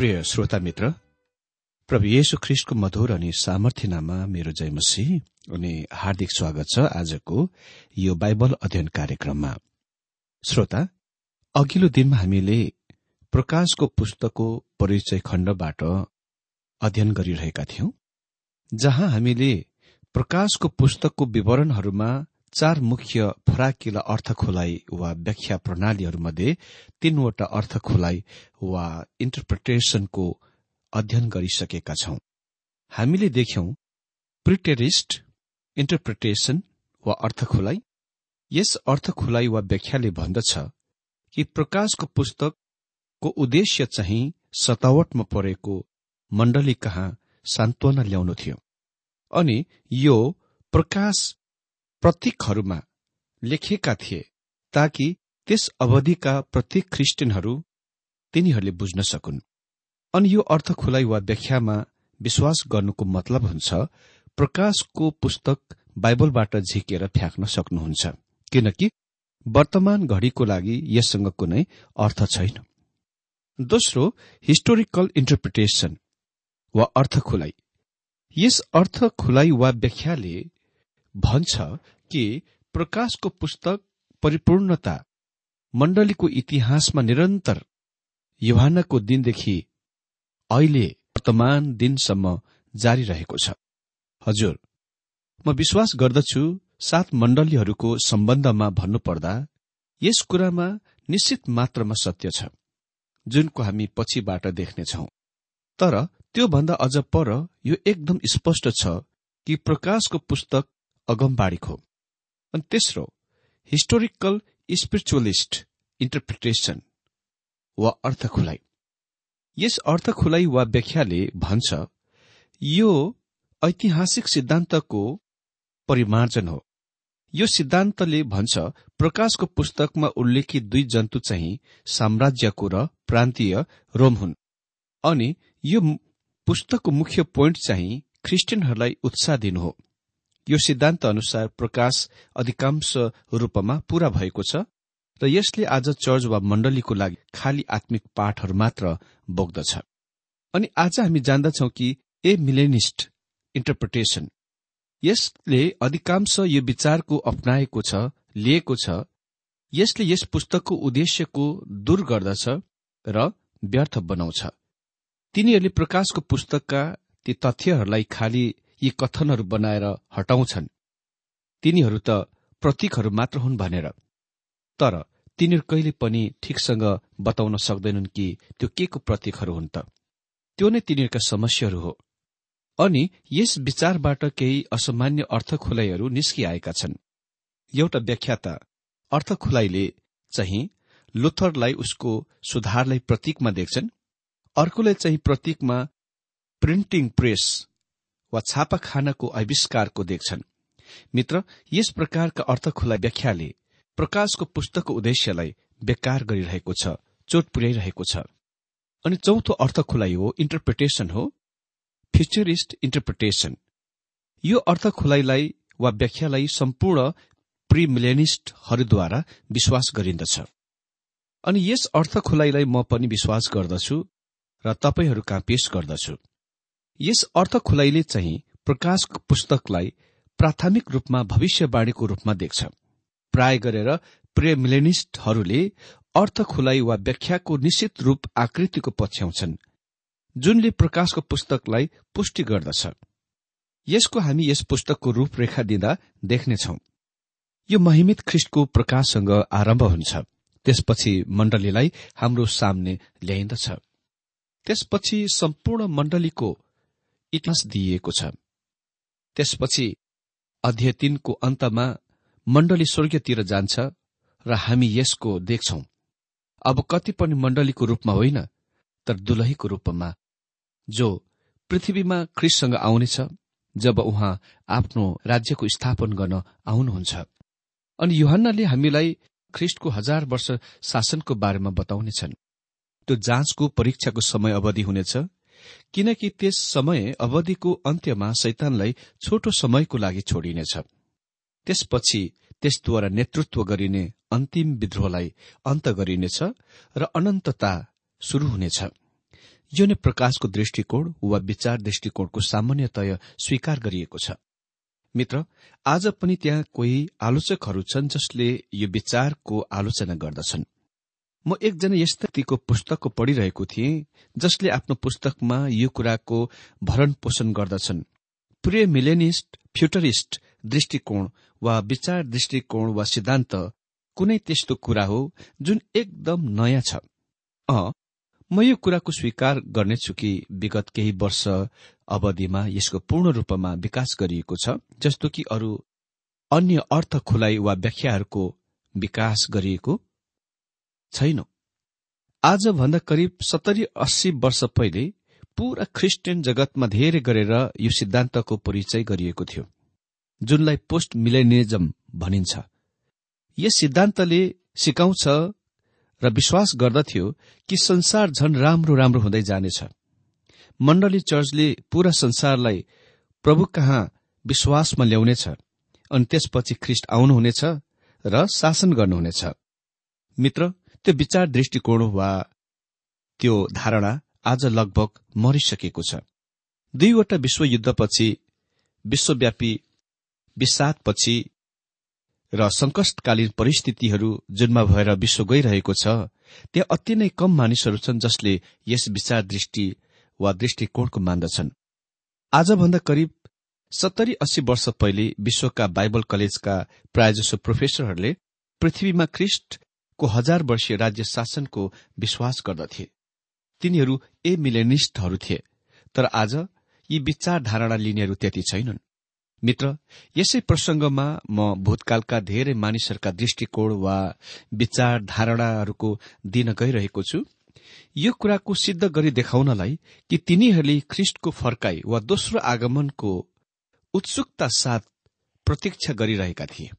प्रिय श्रोता मित्र प्रभु येशु ख्रिस्टको मधुर अनि सामर्थ्यनामा मेरो जयमसी अनि हार्दिक स्वागत छ आजको यो बाइबल अध्ययन कार्यक्रममा। श्रोता अघिल्लो दिनमा हामीले प्रकाशको पुस्तकको परिचय खण्डबाट अध्ययन गरिरहेका थियौं जहाँ हामीले प्रकाशको पुस्तकको विवरणहरूमा चार मुख्य फराकिला अर्थ खोलाइ वा व्याख्या प्रणालीहरूमध्ये तीनवटा अर्थ खोलाइ वा इन्टरप्रिटेशनको अध्ययन गरिसकेका छौं। हामीले देख्यौं प्रिटेरिस्ट इन्टरप्रिटेशन वा अर्थ खोलाइ यस अर्थ खोलाइ वा व्याख्याले भन्दछ कि प्रकाशको पुस्तकको उद्देश्य चाहिँ सतावटमा परेको मण्डली कहाँ सान्त्वना ल्याउनु थियो। अनि यो प्रकाश प्रतीकहरूमा लेखिएका थिए ताकि त्यस अवधिका प्रत्येक ख्रिस्टियनहरू तिनीहरूले बुझ्न सकुन्। अनि यो अर्थ खुलाइ वा व्याख्यामा विश्वास गर्नुको मतलब हुन्छ प्रकाशको पुस्तक बाइबलबाट झिकेर फ्याँक्न सक्नुहुन्छ किनकि वर्तमान घड़ीको लागि यससँग कुनै अर्थ छैन। दोस्रो हिस्टोरिकल इन्टरप्रिटेशन वा अर्थ खुलाइ यस अर्थ खुलाइ वा व्याख्याले भन्छ कि प्रकाशको पुस्तक परिपूर्णता मण्डलीको इतिहासमा निरन्तर युहानको दिनदेखि अहिले वर्तमान दिनसम्म जारी रहेको छ। हजुर म विश्वास गर्दछु सात मण्डलीहरूको सम्बन्धमा भन्नुपर्दा यस कुरामा निश्चित मात्रामा सत्य छ जुनको हामी पछिबाट देख्नेछौ। तर त्योभन्दा अझ पर यो एकदम स्पष्ट छ कि प्रकाशको पुस्तक अगमबाडीको अनि तेस्रो हिस्टोरिकल स्पिरिचुअलिस्ट इन्टरप्रिटेशन वा अर्थ खुलाइ यस अर्थ खुलाइ वा व्याख्याले भन्छ यो ऐतिहासिक सिद्धान्तको परिमार्जन हो। यो सिद्धान्तले भन्छ प्रकाशको पुस्तकमा उल्लेखित दुई जन्तु चाहिँ साम्राज्यको र प्रान्तीय रोम हुन्। अनि यो पुस्तकको मुख्य पोइन्ट चाहिँ ख्रिस्टियनहरूलाई उत्साह दिनु हो। यो सिद्धान्त अनुसार प्रकाश अधिकांश रूपमा पूरा भएको छ र यसले आज चर्च वा मण्डलीको लागि खाली आत्मिक पाठहरू मात्र बोक्दछ। अनि आज हामी जान्दछौ कि ए मिलेनिस्ट इन्टरप्रिटेशन यसले अधिकांश यो विचारको अप्नाएको छ लिएको छ। यसले यस पुस्तकको उद्देश्यको दूर गर्दछ र व्यर्थ बनाउँछ। तिनीहरूले प्रकाशको पुस्तकका ती तथ्यहरूलाई खालि यी कथनहरू बनाएर हटाउँछन्। तिनीहरू त प्रतीकहरू मात्र हुन् भनेर। तर तिनीहरू कहिले पनि ठिकसँग बताउन सक्दैनन् कि त्यो के को प्रतीकहरू हुन् त। त्यो नै तिनीहरूका समस्याहरू हो। अनि यस विचारबाट केही असामान्य अर्थ खुलाइहरू निस्किआएका छन्। एउटा व्याख्याता अर्थ खुलाइले चाहिँ लुथरलाई उसको सुधारलाई प्रतीकमा देख्छन्। अर्कोले चाहिँ प्रतीकमा प्रिन्टिङ प्रेस वा छापाखानाको आविष्कारको देख्छन्। मित्र यस प्रकारका अर्थ खुला व्याख्याले प्रकाशको पुस्तकको उद्देश्यलाई बेकार गरिरहेको छ चोट पुर्याइरहेको छ। अनि चौथो अर्थ खुलाइ हो इन्टरप्रिटेशन हो फ्युचरिस्ट इन्टरप्रिटेशन यो अर्थ खुलाइलाई वा व्याख्यालाई सम्पूर्ण प्रिमिलेनिस्टहरूद्वारा विश्वास गरिन्दछ। अनि यस अर्थ खुलाइलाई म पनि विश्वास गर्दछु र तपाईँहरू कहाँ पेश गर्दछु। यस अर्थ खुलाइले चाहिँ प्रकाश पुस्तकलाई प्राथमिक रूपमा भविष्यवाणीको रूपमा देख्छ। प्राय गरेर प्रेमिलेनिस्टहरूले अर्थ खुलाइ वा व्याख्याको निश्चित रूप आकृतिको पछ्याउँछन् जुनले प्रकाशको पुस्तकलाई पुष्टि गर्दछ। यसको हामी यस पुस्तकको रूपरेखा दिँदा देख्नेछौ। यो महिमित ख्रिस्टको प्रकाशसँग आरम्भ हुन्छ। त्यसपछि मण्डलीलाई हाम्रो सामने ल्याइन्दछ। त्यसपछि सम्पूर्ण मण्डलीको इतिहास दिइएको छ। त्यसपछि अध्यय तीनको अन्तमा मण्डली स्वर्गीयतिर जान्छ र हामी यसको देख्छौ। अब कति पनि मण्डलीको रूपमा होइन तर दुलहीको रूपमा जो पृथ्वीमा ख्रिससँग आउनेछ जब उहाँ आफ्नो राज्यको स्थापन गर्न आउनुहुन्छ। अनि युहन्नाले हामीलाई ख्रिस्टको हजार वर्ष शासनको बारेमा बताउनेछन्। त्यो जाँचको परीक्षाको समय अवधि हुनेछ किनकि त्यस समय अवधिको अन्त्यमा शैतानलाई छोटो समयको लागि छोडिनेछ। त्यसपछि त्यसद्वारा नेतृत्व गरिने अन्तिम विद्रोहलाई अन्त गरिनेछ र अनन्तता शुरू हुनेछ। यो नै प्रकाशको दृष्टिकोण वा विचार दृष्टिकोणको सामान्यतय स्वीकार गरिएको छ। मित्र आज पनि त्यहाँ कोही आलोचकहरू छन् जसले यो विचारको आलोचना गर्दछन्। म एकजना यस्ता पुस्तकको पढिरहेको थिएँ जसले आफ्नो पुस्तकमा यो कुराको भरण पोषण गर्दछन्। प्रिय मिलेनिस्ट फ्युटरिस्ट दृष्टिकोण वा विचार दृष्टिकोण वा सिद्धान्त कुनै त्यस्तो कुरा हो जुन एकदम नयाँ छ। म यो कुराको स्वीकार गर्नेछु कि विगत केही वर्ष अवधिमा यसको पूर्ण रूपमा विकास गरिएको छ जस्तो कि अरू अन्य अर्थ खुलाइ वा व्याख्याहरूको विकास गरिएको छैन आजभन्दा करिब सत्तरी अस्सी वर्ष पहिले पूरा ख्रिस्टियन जगतमा धेरै गरेर यो सिद्धान्तको परिचय गरिएको थियो जुनलाई पोस्ट मिलेनिजम भनिन्छ। यस सिद्धान्तले सिकाउँछ र विश्वास गर्दथ्यो कि संसार झन राम्रो राम्रो हुँदै जानेछ। मण्डली चर्चले पूरा संसारलाई प्रभु कहाँ विश्वासमा ल्याउनेछ अनि त्यसपछि ख्रिष्ट आउनुहुनेछ र शासन गर्नुहुनेछ। मित्र त्यो विचार दृष्टिकोण वा त्यो धारणा आज लगभग मरिसकेको छ। दुईवटा विश्वयुद्धपछि विश्वव्यापी विषादपछि र संकटकालीन परिस्थितिहरू जुनमा भएर विश्व गइरहेको छ त्यहाँ अति नै कम मानिसहरू छन् जसले यस विचार दृष्टि वा दृष्टिकोणको मान्दछन्। आजभन्दा करिब सत्तरी अस्सी वर्ष पहिले विश्वका बाइबल कलेजका प्रायजसो प्रोफेसरहरूले पृथ्वीमा ख्रिष्टको हजार वर्षीय राज्य शासनको विश्वास गर्दथे। तिनीहरू ए मिलेनिस्टहरू थिए तर आज यी विचारधारणा लिनेहरू त्यति छैनन्। मित्र यसै प्रसंगमा म भूतकालका धेरै मानिसहरूका दृष्टिकोण वा विचारधारणाहरूको दिन गइरहेको छु। यो कुराको सिद्ध गरी देखाउनलाई कि तिनीहरूले ख्रिष्टको फर्काई वा दोस्रो आगमनको उत्सुकता साथ प्रतीक्षा गरिरहेका थिए।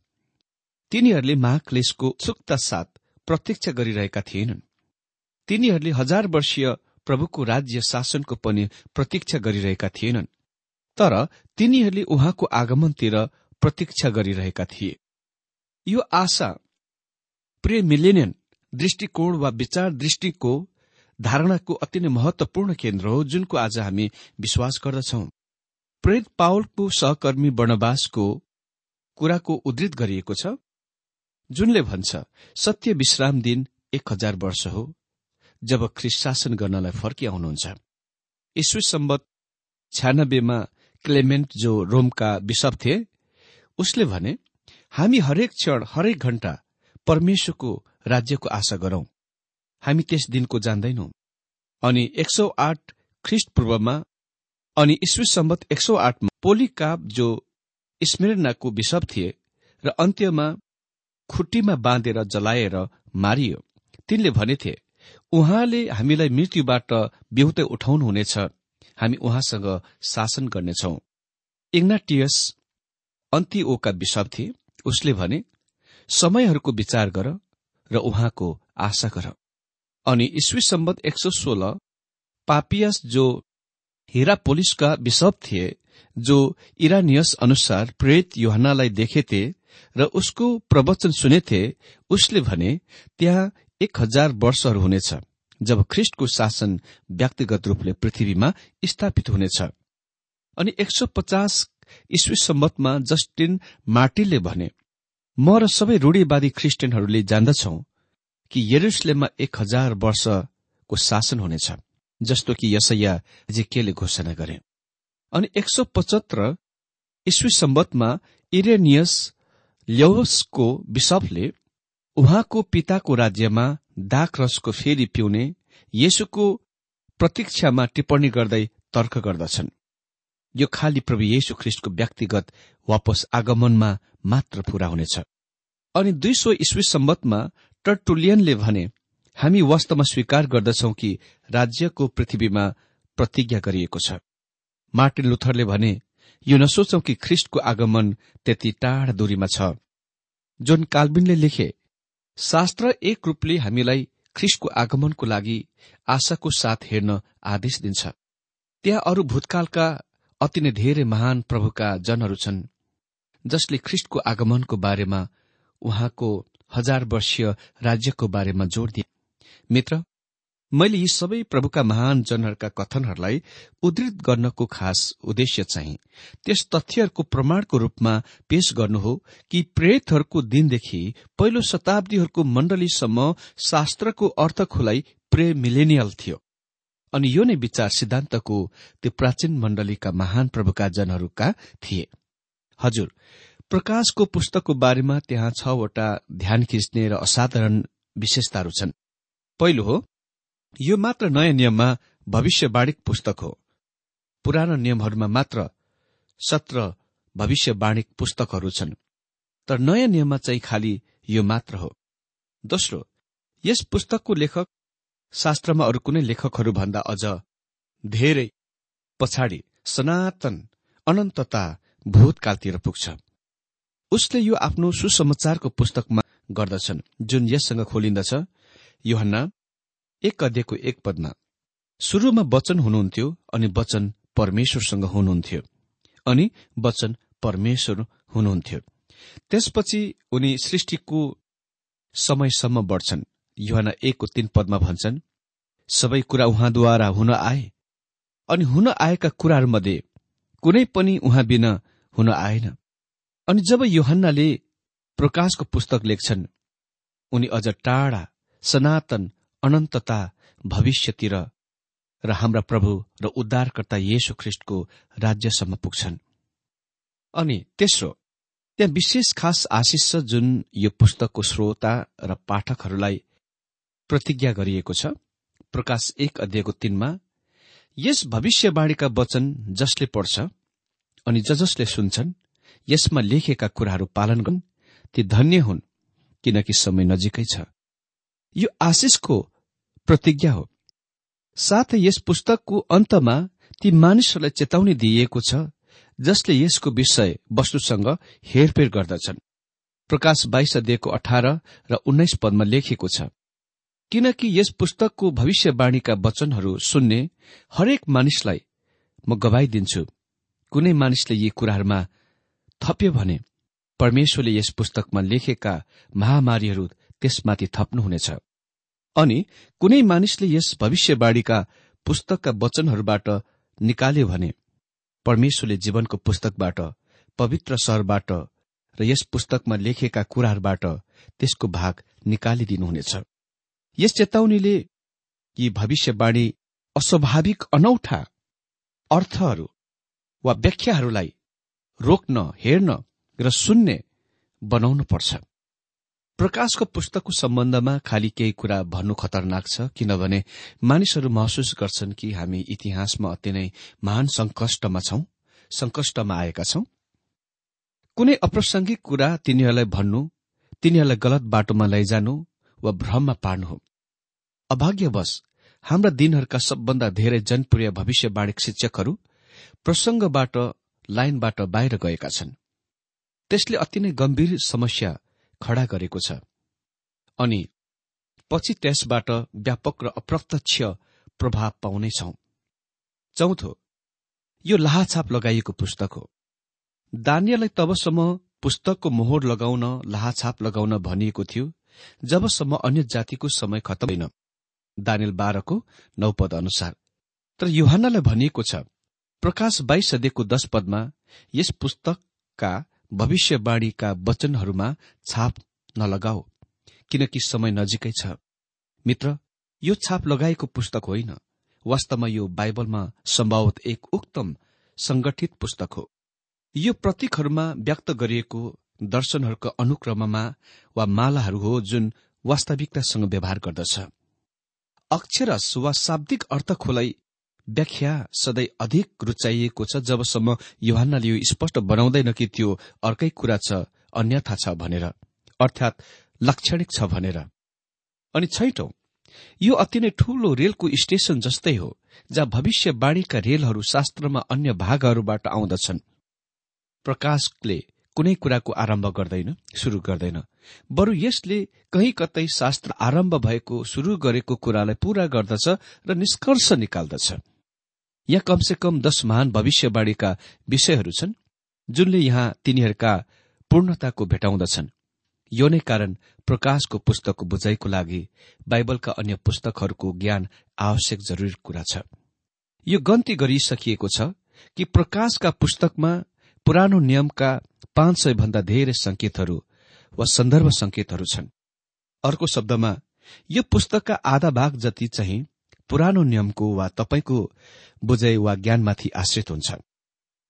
तिनीहरूले महाक्लेशको उत्सुकता साथ प्रतीक्षा गरिरहेका थिएनन्। तिनीहरूले हजार वर्षीय प्रभुको राज्य शासनको पनि प्रतीक्षा गरिरहेका थिएनन्। तर तिनीहरूले उहाँको आगमनतिर प्रतीक्षा गरिरहेका थिए। यो आशा प्रे मिलेनियन दृष्टिकोण वा विचार दृष्टिको धारणाको अति नै महत्वपूर्ण केन्द्र हो जुनको आज हामी विश्वास गर्दछौ। प्रेत पावलको सहकर्मी वर्णवासको कुराको उद्धृत गरिएको छ। जुनले भन्छ सत्य विश्राम दिन एक हजार वर्ष हो जब ख्रिस शासन गर्नलाई फर्किआउनुहुन्छ। ईश्वर सम्बत छ्यानब्बेमा क्लेमेन्ट जो रोमका बिसप थिए उसले भने हामी हरेक क्षण हरेक घण्टा परमेश्वरको राज्यको आशा गरौं। हामी त्यस दिनको जान्दैनौ। अनि एक सौ आठ ख्रिस्ट पूर्वमा अनि ईश्वर सम्बत एक सौ आठमा पोलिकाप जो स्मेरनाको बिसप थिए र अन्त्यमा खुट्टीमा बाँधेर जलाएर मारियो। तिनले भनेथे उहाँले हामीलाई मृत्युबाट बिउतै उठाउनुहुनेछ। हामी उहाँसँग शासन गर्नेछौ। इग्नाटियस अन्तिओका बिसप थिए। उसले भने समयहरूको विचार गर र उहाँको आशा गर। अनि इस्वी सम्बत एक सौ सोह्र पापियस जो हिरापोलिसका बिसप थिए जो इरानियस अनुसार प्रेत युहनालाई देखेथे र उसको प्रवचन सुनेथे उसले भने त्यहाँ एक हजार वर्षहरू हुनेछ जब ख्रिस्टको शासन व्यक्तिगत रूपले पृथ्वीमा स्थापित हुनेछ। अनि एक सौ पचास इस्वी सम्मतमा जस्टिन मार्टिनले भने म र सबै रूढीवादी ख्रिस्टियनहरूले जान्दछौ कि यरुसलेममा एक हजार वर्षको शासन हुनेछ जस्तो कि यसैया केले घोषणा गरे अनि एक सौ पचहत्तर इस्वी सम्बतमा इरेनियस ल्याओसको विशपले उहाँको पिताको राज्यमा दाक रसको फेरि पिउने येसुको प्रतीक्षामा टिप्पणी गर्दै तर्क गर्दछन्। यो खाली प्रभु येशु ख्रिस्टको व्यक्तिगत वापस आगमनमा मात्र पूरा हुनेछ। अनि दुई सौ इस्वी सम्बतमा टर्टुलियनले भने हामी वास्तवमा स्वीकार गर्दछौ कि राज्यको पृथ्वीमा प्रतिज्ञा गरिएको छ। मार्टिन लुथरले भने यो नसोचौ कि ख्रिस्टको आगमन त्यति टाढा दूरीमा छ। जोन काल्बिनले लेखे शास्त्र एक रूपले हामीलाई ख्रिस्टको आगमनको लागि आशाको साथ हेर्न आदेश दिन्छ। त्यहाँ अरू भूतकालका अति नै धेरै महान प्रभुका जनहरू छन् जसले ख्रिस्टको आगमनको बारेमा उहाँको हजार वर्षीय राज्यको बारेमा जोड़ दिए। मित्र मैले यी सबै प्रभुका महान जनहरूका कथनहरूलाई उद्धृत गर्नको खास उद्देश्य चाहिँ त्यस तथ्यहरूको प्रमाणको रूपमा पेश गर्नु हो कि प्रेतहरूको दिनदेखि पहिलो शताब्दीहरूको मण्डलीसम्म शास्त्रको अर्थ खुलाई प्रे मिलेनियल थियो। अनि यो नै विचार सिद्धान्तको त्यो प्राचीन मण्डलीका महान प्रभुका जनहरूका थिए। हजुर प्रकाशको पुस्तकको बारेमा त्यहाँ छवटा ध्यान खिच्ने र असाधारण विशेषताहरू छन्। पहिलो हो यो मात्र नयाँ नियममा भविष्यवाणी पुस्तक हो। पुरानो नियमहरूमा मात्र सत्र भविष्यवाणी पुस्तकहरू छन् तर नयाँ नियममा चाहिँ खालि यो मात्र हो। दोस्रो यस पुस्तकको लेखक शास्त्रमा अरू कुनै लेखकहरूभन्दा अझ धेरै पछाडि सनातन अनन्तता भूतकालतिर पुग्छ। उसले यो आफ्नो सुसमाचारको पुस्तकमा गर्दछन् जुन यससँग खोलिन्दछ। योहन्ना एक अध्ययको एक पदमा सुरुमा वचन हुनुहुन्थ्यो अनि वचन परमेश्वरसँग हुनुहुन्थ्यो अनि वचन परमेश्वर हुनुहुन्थ्यो। त्यसपछि उनी सृष्टिको समयसम्म बढ्छन्। युहान एकको तीन पदमा भन्छन् सबै कुरा उहाँद्वारा हुन आए अनि हुन आएका कुराहरूमध्ये कुनै पनि उहाँ बिना हुन आएन। अनि जब योहन्नाले प्रकाशको पुस्तक लेख्छन् उनी अझ टाढा सनातन अनन्तता भविष्यतिर र हाम्रा प्रभु र उद्धारकर्ता येशु ख्रिष्टको राज्यसम्म पुग्छन्। अनि तेस्रो त्यहाँ विशेष खास आशिष छ जुन यो पुस्तकको श्रोता र पाठकहरूलाई प्रतिज्ञा गरिएको छ प्रकाश एक अध्यायको तिनमा यस भविष्यवाणीका वचन जसले पढ्छ अनि ज जसले सुन्छन् यसमा लेखेका कुराहरू पालन गरून् ती धन्य हुन् किनकि समय नजिकै छ। यो आशिषको प्रतिज्ञा हो। साथै यस पुस्तकको अन्तमा ती मानिसहरूलाई चेतावनी दिइएको छ जसले यसको विषय वस्तुसँग हेरफेर गर्दछन्। प्रकाश बाइस अध्ययको अठार र उन्नाइस पदमा लेखिएको छ किनकि यस पुस्तकको भविष्यवाणीका वचनहरू सुन्ने हरेक मानिसलाई म गवाई दिन्छु कुनै मानिसले यी कुराहरूमा थप्यो भने परमेश्वरले यस पुस्तकमा लेखेका महामारीहरू त्यसमाथि थप्नुहुनेछ। अनि कुनै मानिसले यस भविष्यवाणीका पुस्तकका वचनहरूबाट निकाल्यो भने परमेश्वरले जीवनको पुस्तकबाट पवित्र सहरबाट र यस पुस्तकमा लेखेका कुराहरूबाट त्यसको भाग निकालिदिनुहुनेछ। यस चेतावनीले यी भविष्यवाणी अस्वाभाविक अनौठा अर्थहरू वा व्याख्याहरूलाई रोक्न हेर्न र सुन्ने बनाउनु पर्छ प्रकाशको पुस्तकको सम्बन्धमा खालि केही कुरा भन्नु खतरनाक छ किनभने मानिसहरू महसुस गर्छन् कि हामी इतिहासमा अति नै महान संकष्टमा छौं संकष्टमा आएका छौं। कुनै अप्रासंगिक कुरा तिनीहरूलाई भन्नु तिनीहरूलाई गलत बाटोमा लैजानु वा भ्रममा पार्नु हो। अभाग्यवश हाम्रा दिनहरूका सबभन्दा धेरै जनप्रिय भविष्यवाणी शिक्षकहरू प्रसंगबाट लाइनबाट बाहिर गएका छन्। त्यसले अति नै गम्भीर समस्या खड़ा गरेको छ। अनि पछि त्यसबाट व्यापक र अप्रत्यक्ष प्रभाव पाउनेछौ चौथो यो लाहाछाप लगाइएको पुस्तक हो। दानियालाई तबसम्म पुस्तकको मोहोर लगाउन लाहाछाप लगाउन भनिएको थियो जबसम्म अन्य जातिको समय खतम होइन दानियल बाह्रको नौ पद अनुसार। तर युहानलाई भनिएको छ प्रकाश बाइस सदेको दश पदमा यस पुस्तकका भविष्यवाणीका वचनहरूमा छाप नलगाओ किनकि समय नजिकै छ। मित्र यो छाप लगाएको पुस्तक होइन। वास्तवमा यो बाइबलमा सम्भवत एक उक्तम संगठित पुस्तक हो। यो प्रतीकहरूमा व्यक्त गरिएको दर्शनहरूको अनुक्रममा वा मालाहरू हो जुन वास्तविकतासँग व्यवहार गर्दछ। अक्षरस वा शाब्दिक अर्थ खोलाई व्याख्या सधैँ अधिक रुचाइएको छ जबसम्म युहानले यो स्पष्ट बनाउँदैन कि त्यो अर्कै कुरा छ अन्यथा छ भनेर। अर्थात् लाक्षणिक छ भनेर। अनि छैटौं यो अति नै ठूलो रेलको स्टेशन जस्तै हो जहाँ भविष्यवाणीका रेलहरू शास्त्रमा अन्य भागहरूबाट आउँदछन्। प्रकाशले कुनै कुराको आरम्भ गर्दैन शुरू गर्दैन। बरु यसले कहीँ कतै शास्त्र आरम्भ भएको शुरू गरेको कुरालाई पूरा गर्दछ र निष्कर्ष निकाल्दछ। यहाँ कमसे कम दश महान भविष्यवाणीका विषयहरू छन् जुनले यहाँ तिनीहरूका पूर्णताको भेटाउँदछन्। यो नै कारण प्रकाशको पुस्तकको बुझाइको लागि बाइबलका अन्य पुस्तकहरूको ज्ञान आवश्यक जरुरी कुरा छ। यो गन्ती गरिसकिएको छ कि प्रकाशका पुस्तकमा पुरानो नियमका पाँच सय भन्दा धेरै संकेतहरू वा सन्दर्भ संकेतहरू छन्। अर्को शब्दमा यो पुस्तकका आधा भाग जति चाहिँ पुरानो नियमको वा तपाईँको बुझाइ वा ज्ञानमाथि आश्रित हुन्छ।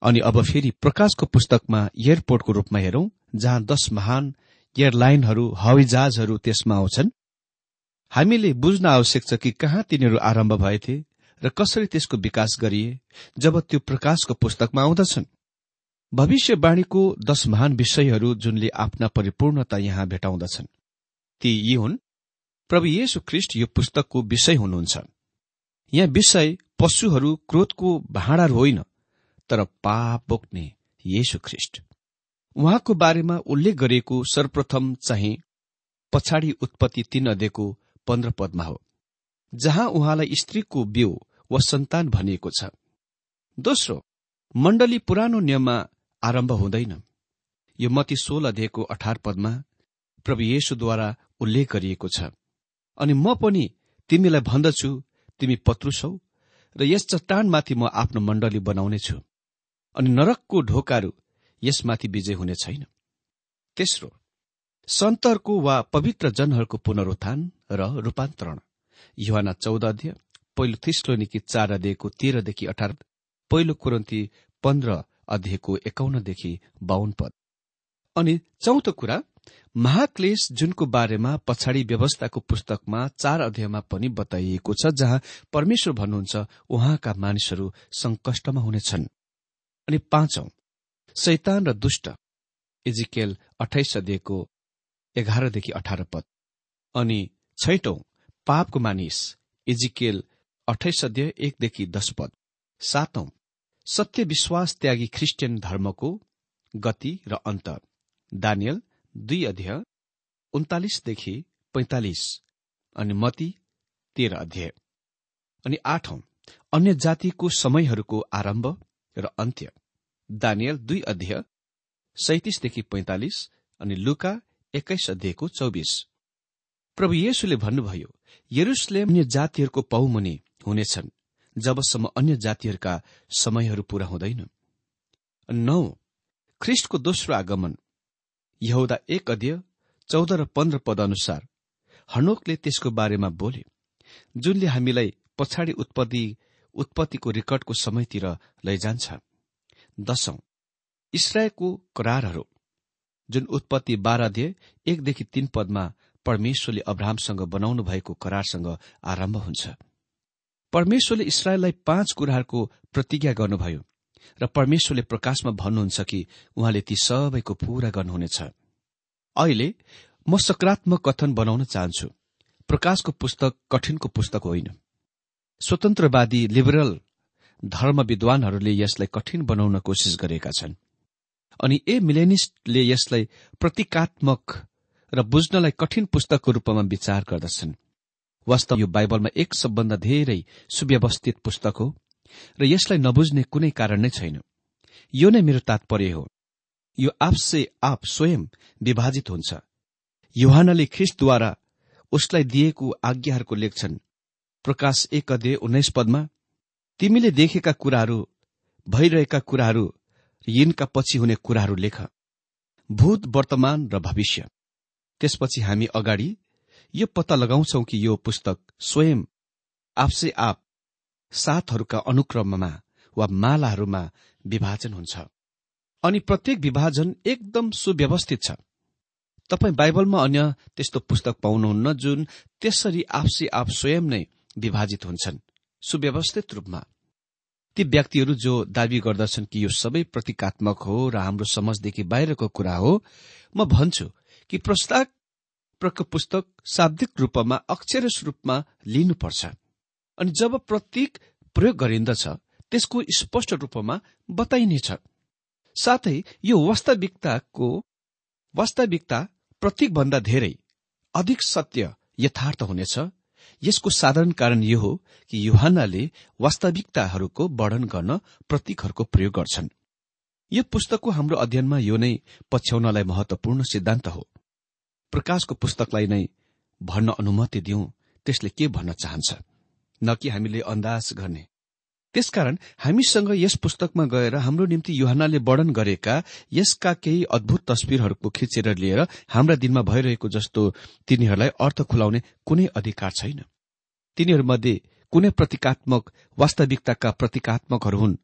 अनि अब फेरि प्रकाशको पुस्तकमा एयरपोर्टको रूपमा हेरौं जहाँ दश महान एयरलाइनहरू हवाई जहाजहरू त्यसमा आउँछन्। हामीले बुझ्न आवश्यक छ कि कहाँ तिनीहरू आरम्भ भएथे र कसरी त्यसको विकास गरिए जब त्यो प्रकाशको पुस्तकमा आउँदछन्। भविष्यवाणीको दश महान विषयहरू जुनले आफ्ना परिपूर्णता यहाँ भेटाउँदछन् ती यी हुन् प्रभु येशु ख्रिष्ट यो पुस्तकको विषय हुनुहुन्छ। यहाँ विषय पशुहरू क्रोधको भाँडाहरू होइन तर पाप बोक्ने येशु ख्रिष्ट। उहाँको बारेमा उल्लेख गरिएको सर्वप्रथम चाहिँ पछाडि उत्पत्ति तीन अध्ययको पन्ध्र पदमा हो जहाँ उहाँलाई स्त्रीको बिउ वा सन्तान भनिएको छ। दोस्रो मण्डली पुरानो नियममा आरम्भ हुँदैन। यो मती सोल अध्ययको अठार पदमा प्रभु येशुद्वारा उल्लेख गरिएको छ। अनि म पनि तिमीलाई भन्दछु तिमी पत्रुस र यस चट्टानमाथि म आफ्नो मण्डली बनाउनेछु अनि नरकको ढोकाहरू यसमाथि विजय हुने छैन। तेस्रो सन्तहरूको वा पवित्र जनहरूको पुनरुत्थान र रूपान्तरण। युवाना चौध अध्यय पहिलो थिस्लोनिकी चार अध्ययको तेह्रदेखि अठार पहिलो कुरन्ती पन्ध्र अध्ययको एकाउन्नदेखि बाहुन पद। अनि चौथो कुरा महाक्लेश जुनको बारेमा पछाडि व्यवस्थाको पुस्तकमा चार अध्यायमा पनि बताइएको छ जहाँ परमेश्वर भन्नुहुन्छ उहाँका मानिसहरू संकष्टमा हुनेछन्। अनि पाँचौं शैतान र दुष्ट। इजिकेल अठाइस अध्ययको एघारदेखि अठार पद। अनि छैटौं पापको मानिस। इजिकेल अठाइस अध्यय एकदेखि दश पद। सातौं सत्य विश्वास त्यागी ख्रिस्टियन धर्मको गति र अन्त दानियल दुई अध्यय उन्तालिसदेखि पैंतालिस अनि मती तेह्र अध्याय। अनि आठौं अन्य जातिको समयहरूको आरम्भ र अन्त्य। दानियल दुई अध्यय सैतिसदेखि पैंतालिस अनि लुका एक्काइस अध्ययको चौबिस। प्रभु येशुले भन्नुभयो यरुसलेम अन्य जातिहरूको पौमुनि हुनेछन् जबसम्म अन्य जातिहरूका समयहरू पूरा हुँदैन। नौ ख्रिष्टको दोस्रो आगमन यहुदा एक अध्यय चौध र पन्ध्र पद अनुसार हनोकले त्यसको बारेमा बोले जुनले हामीलाई पछाडि उत्पत्ति उत्पत्तिको रेकर्डको समयतिर लैजान्छ। दशौं इसरायलको करारहरू जुन उत्पत्ति बाह्र अध्यय एकदेखि तीन पदमा परमेश्वरले अब्राहमसँग बनाउनु भएको करारसँग आरम्भ हुन्छ। परमेश्वरले इसरायललाई पाँच कुराहरूको प्रतिज्ञा गर्नुभयो। र परमेश्वरले प्रकाशमा भन्नुहुन्छ कि उहाँले ती सबैको पूरा गर्नुहुनेछ। अहिले म सकारात्मक कथन बनाउन चाहन्छु। प्रकाशको पुस्तक कठिनको पुस्तक होइन। स्वतन्त्रवादी लिबरल धर्म विद्वानहरूले यसलाई कठिन बनाउन कोसिस गरेका छन्। अनि ए मिलेनिस्टले यसलाई प्रतीकात्मक र बुझ्नलाई कठिन पुस्तकको रूपमा विचार गर्दछन्। वास्तव यो बाइबलमा एक सबभन्दा धेरै सुव्यवस्थित पुस्तक हो। र यसलाई नबुझ्ने कुनै कारण नै छैन। यो नै मेरो तात्पर्य हो। यो आपसे आप स्वयं विभाजित हुन्छ। युहानले ख्रिस्टद्वारा उसलाई दिएको आज्ञाहरूको लेख्छन्। प्रकाश एक अध्यय उन्नाइस पदमा तिमीले देखेका कुराहरू भइरहेका कुराहरू यिनका पछि हुने कुराहरू लेख। भूत वर्तमान र भविष्य। त्यसपछि हामी अगाडि यो पत्ता लगाउँछौ कि यो पुस्तक स्वयं आपसे आप साथहरूका अनुक्रममा वा मालाहरूमा विभाजन हुन्छ। अनि प्रत्येक विभाजन एकदम सुव्यवस्थित छ। तपाईँ बाइबलमा अन्य त्यस्तो पुस्तक पाउनुहुन्न जुन त्यसरी आफसे आफ स्वयं नै विभाजित हुन्छन् सुव्यवस्थित रूपमा। ती व्यक्तिहरू जो दावी गर्दछन् कि यो सबै प्रतीकात्मक हो र हाम्रो समाजदेखि बाहिरको कुरा हो म भन्छु कि प्रस्ताव पुस्तक शाब्दिक रूपमा अक्षरस रूपमा लिनुपर्छ। अनि जब प्रतीक प्रयोग गरिन्दछ त्यसको स्पष्ट रूपमा बताइनेछ। साथै यो वास्तविकताको वास्तविकता प्रतीकभन्दा धेरै अधिक सत्य यथार्थ हुनेछ। यसको साधारण कारण यो हो कि युहानले वास्तविकताहरूको वर्णन गर्न प्रतीकहरूको प्रयोग गर्छन्। यो पुस्तकको हाम्रो अध्ययनमा यो नै पछ्याउनलाई महत्वपूर्ण सिद्धान्त हो। प्रकाशको पुस्तकलाई नै भन्न अनुमति दिउँ त्यसले के भन्न चाहन्छ? न कि हामीले अन्दाज गर्ने। त्यसकारण हामीसँग यस पुस्तकमा गएर हाम्रो निम्ति युहानले वर्णन गरेका यसका केही अद्भुत तस्विरहरूको खिचेर लिएर हाम्रा दिनमा भइरहेको जस्तो तिनीहरूलाई अर्थ खुलाउने कुनै अधिकार छैन। तिनीहरूमध्ये कुनै प्रतीकात्मक वास्तविकताका प्रतीकात्मकहरू हुन्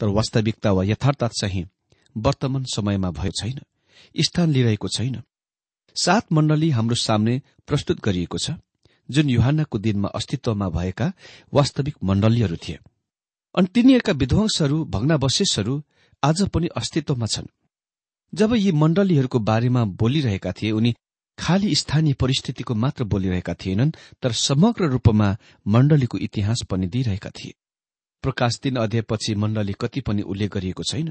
तर वास्तविकता वा यथार्थ चाहिँ वर्तमान समयमा भयो छैन स्थान लिइरहेको छैन। सात मण्डली हाम्रो सामने प्रस्तुत गरिएको छ। जुन युहानको दिनमा अस्तित्वमा भएका वास्तविक मण्डलीहरू थिए। अनि तिनीहरूका विध्वंसहरू भग्नावशेषहरू आज पनि अस्तित्वमा छन्। जब यी मण्डलीहरूको बारेमा बोलिरहेका थिए उनी खाली स्थानीय परिस्थितिको मात्र बोलिरहेका थिएनन् तर समग्र रूपमा मण्डलीको इतिहास पनि दिइरहेका थिए। प्रकाश तीन अध्यायपछि मण्डली कति पनि उल्लेख गरिएको छैन।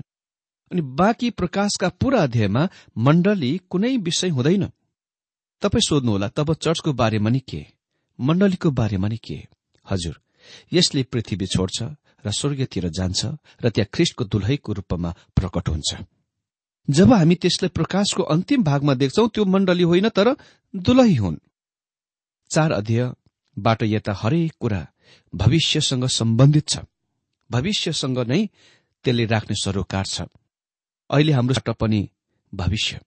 अनि बाँकी प्रकाशका पूरा अध्यायमा मण्डली कुनै विषय हुँदैन। तपाईँ सोध्नुहोला तब चर्चको बारेमा नि के? मण्डलीको बारेमा नि के? हजुर यसले पृथ्वी छोड्छ र स्वर्गतिर जान्छ र त्यहाँ ख्रिष्टको दुलैको रूपमा प्रकट हुन्छ। जब हामी त्यसलाई प्रकाशको अन्तिम भागमा देख्छौ त्यो मण्डली होइन तर दुलही हुन्। चार अध्ययबाट यता हरेक कुरा भविष्यसँग सम्बन्धित छ। भविष्यसँग नै त्यसले राख्ने सरोकार छ। अहिले हाम्रो पनि भविष्य।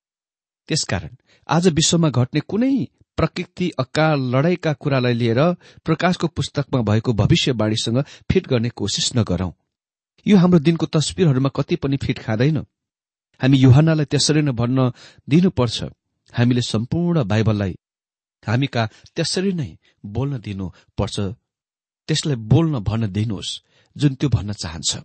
त्यसकारण आज विश्वमा घट्ने कुनै प्रकृति अकाल लडाईँका कुरालाई लिएर प्रकाशको पुस्तकमा भएको भविष्यवाणीसँग फिट गर्ने कोसिस नगरौं। यो हाम्रो दिनको तस्विरहरूमा कति पनि फिट खाँदैन। हामी युहानलाई त्यसरी नै भन्न दिनुपर्छ। हामीले सम्पूर्ण बाइबललाई हामी कहाँ त्यसरी नै बोल्न दिनुपर्छ। त्यसलाई बोल्न भन्न दिनुहोस् जुन त्यो भन्न चाहन्छ।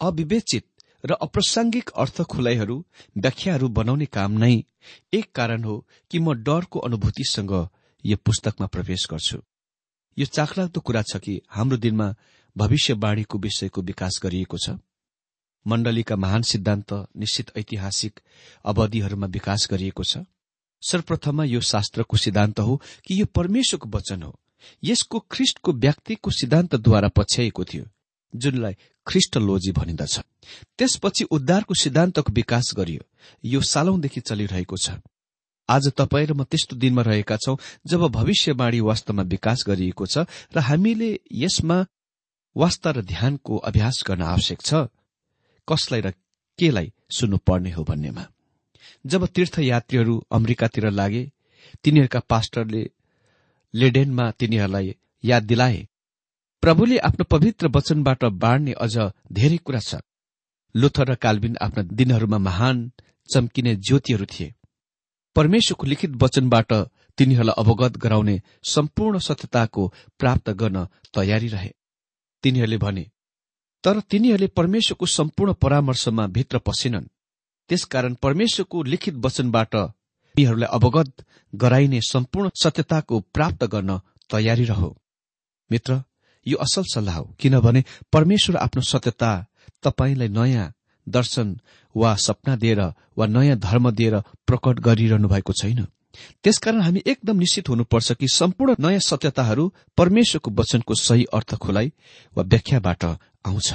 अविवेचित र अप्रासङ्गिक अर्थ खुलाइहरू व्याख्याहरू बनाउने काम नै एक कारण हो कि म डरको अनुभूतिसँग यो पुस्तकमा प्रवेश गर्छु। यो चाखलाग्दो कुरा छ कि हाम्रो दिनमा भविष्यवाणीको विषयको विकास गरिएको छ। मण्डलीका महान सिद्धान्त निश्चित ऐतिहासिक अवधिहरूमा विकास गरिएको छ। सर्वप्रथममा यो शास्त्रको सिद्धान्त हो कि यो परमेश्वरको वचन हो। यसको ख्रिष्टको व्यक्तिको सिद्धान्तद्वारा पछ्याइएको थियो जुनलाई ख्रिष्टलोजी भनिन्दछ। त्यसपछि उद्धारको सिद्धान्तको विकास गरियो। यो सालौंदेखि चलिरहेको छ। आज तपाईँ र म त्यस्तो दिनमा रहेका छौं जब भविष्यवाणी वास्तवमा विकास गरिएको छ र हामीले यसमा वास्ता र ध्यानको अभ्यास गर्न आवश्यक छ। कसलाई र केलाई सुन्नुपर्ने हो भन्नेमा। जब तीर्थयात्रीहरू अमेरिकातिर लागे तिनीहरूका पास्टरले लेडेनमा तिनीहरूलाई याद दिलाए प्रभुले आफ्नो पवित्र वचनबाट बाँड्ने अझ धेरै कुरा छ। लुथर र काल्विन आफ्ना दिनहरूमा महान चम्किने ज्योतिहरू थिए। परमेश्वरको लिखित वचनबाट तिनीहरूलाई अवगत गराउने सम्पूर्ण सत्यताको प्राप्त गर्न तयारी रहे। तिनीहरूले भने तर तिनीहरूले परमेश्वरको सम्पूर्ण परामर्शमा भित्र पसेनन्। त्यसकारण परमेश्वरको लिखित वचनबाट तिनीहरूलाई अवगत गराइने सम्पूर्ण सत्यताको प्राप्त गर्न तयारी रह। मित्र यो असल सल्लाह हो किनभने परमेश्वर आफ्नो सत्यता तपाईँलाई नयाँ दर्शन वा सपना दिएर वा नयाँ धर्म दिएर प्रकट गरिरहनु भएको छैन। त्यसकारण हामी एकदम निश्चित हुनुपर्छ कि सम्पूर्ण नयाँ सत्यताहरू परमेश्वरको वचनको सही अर्थ खुलाइ वा व्याख्याबाट आउँछ।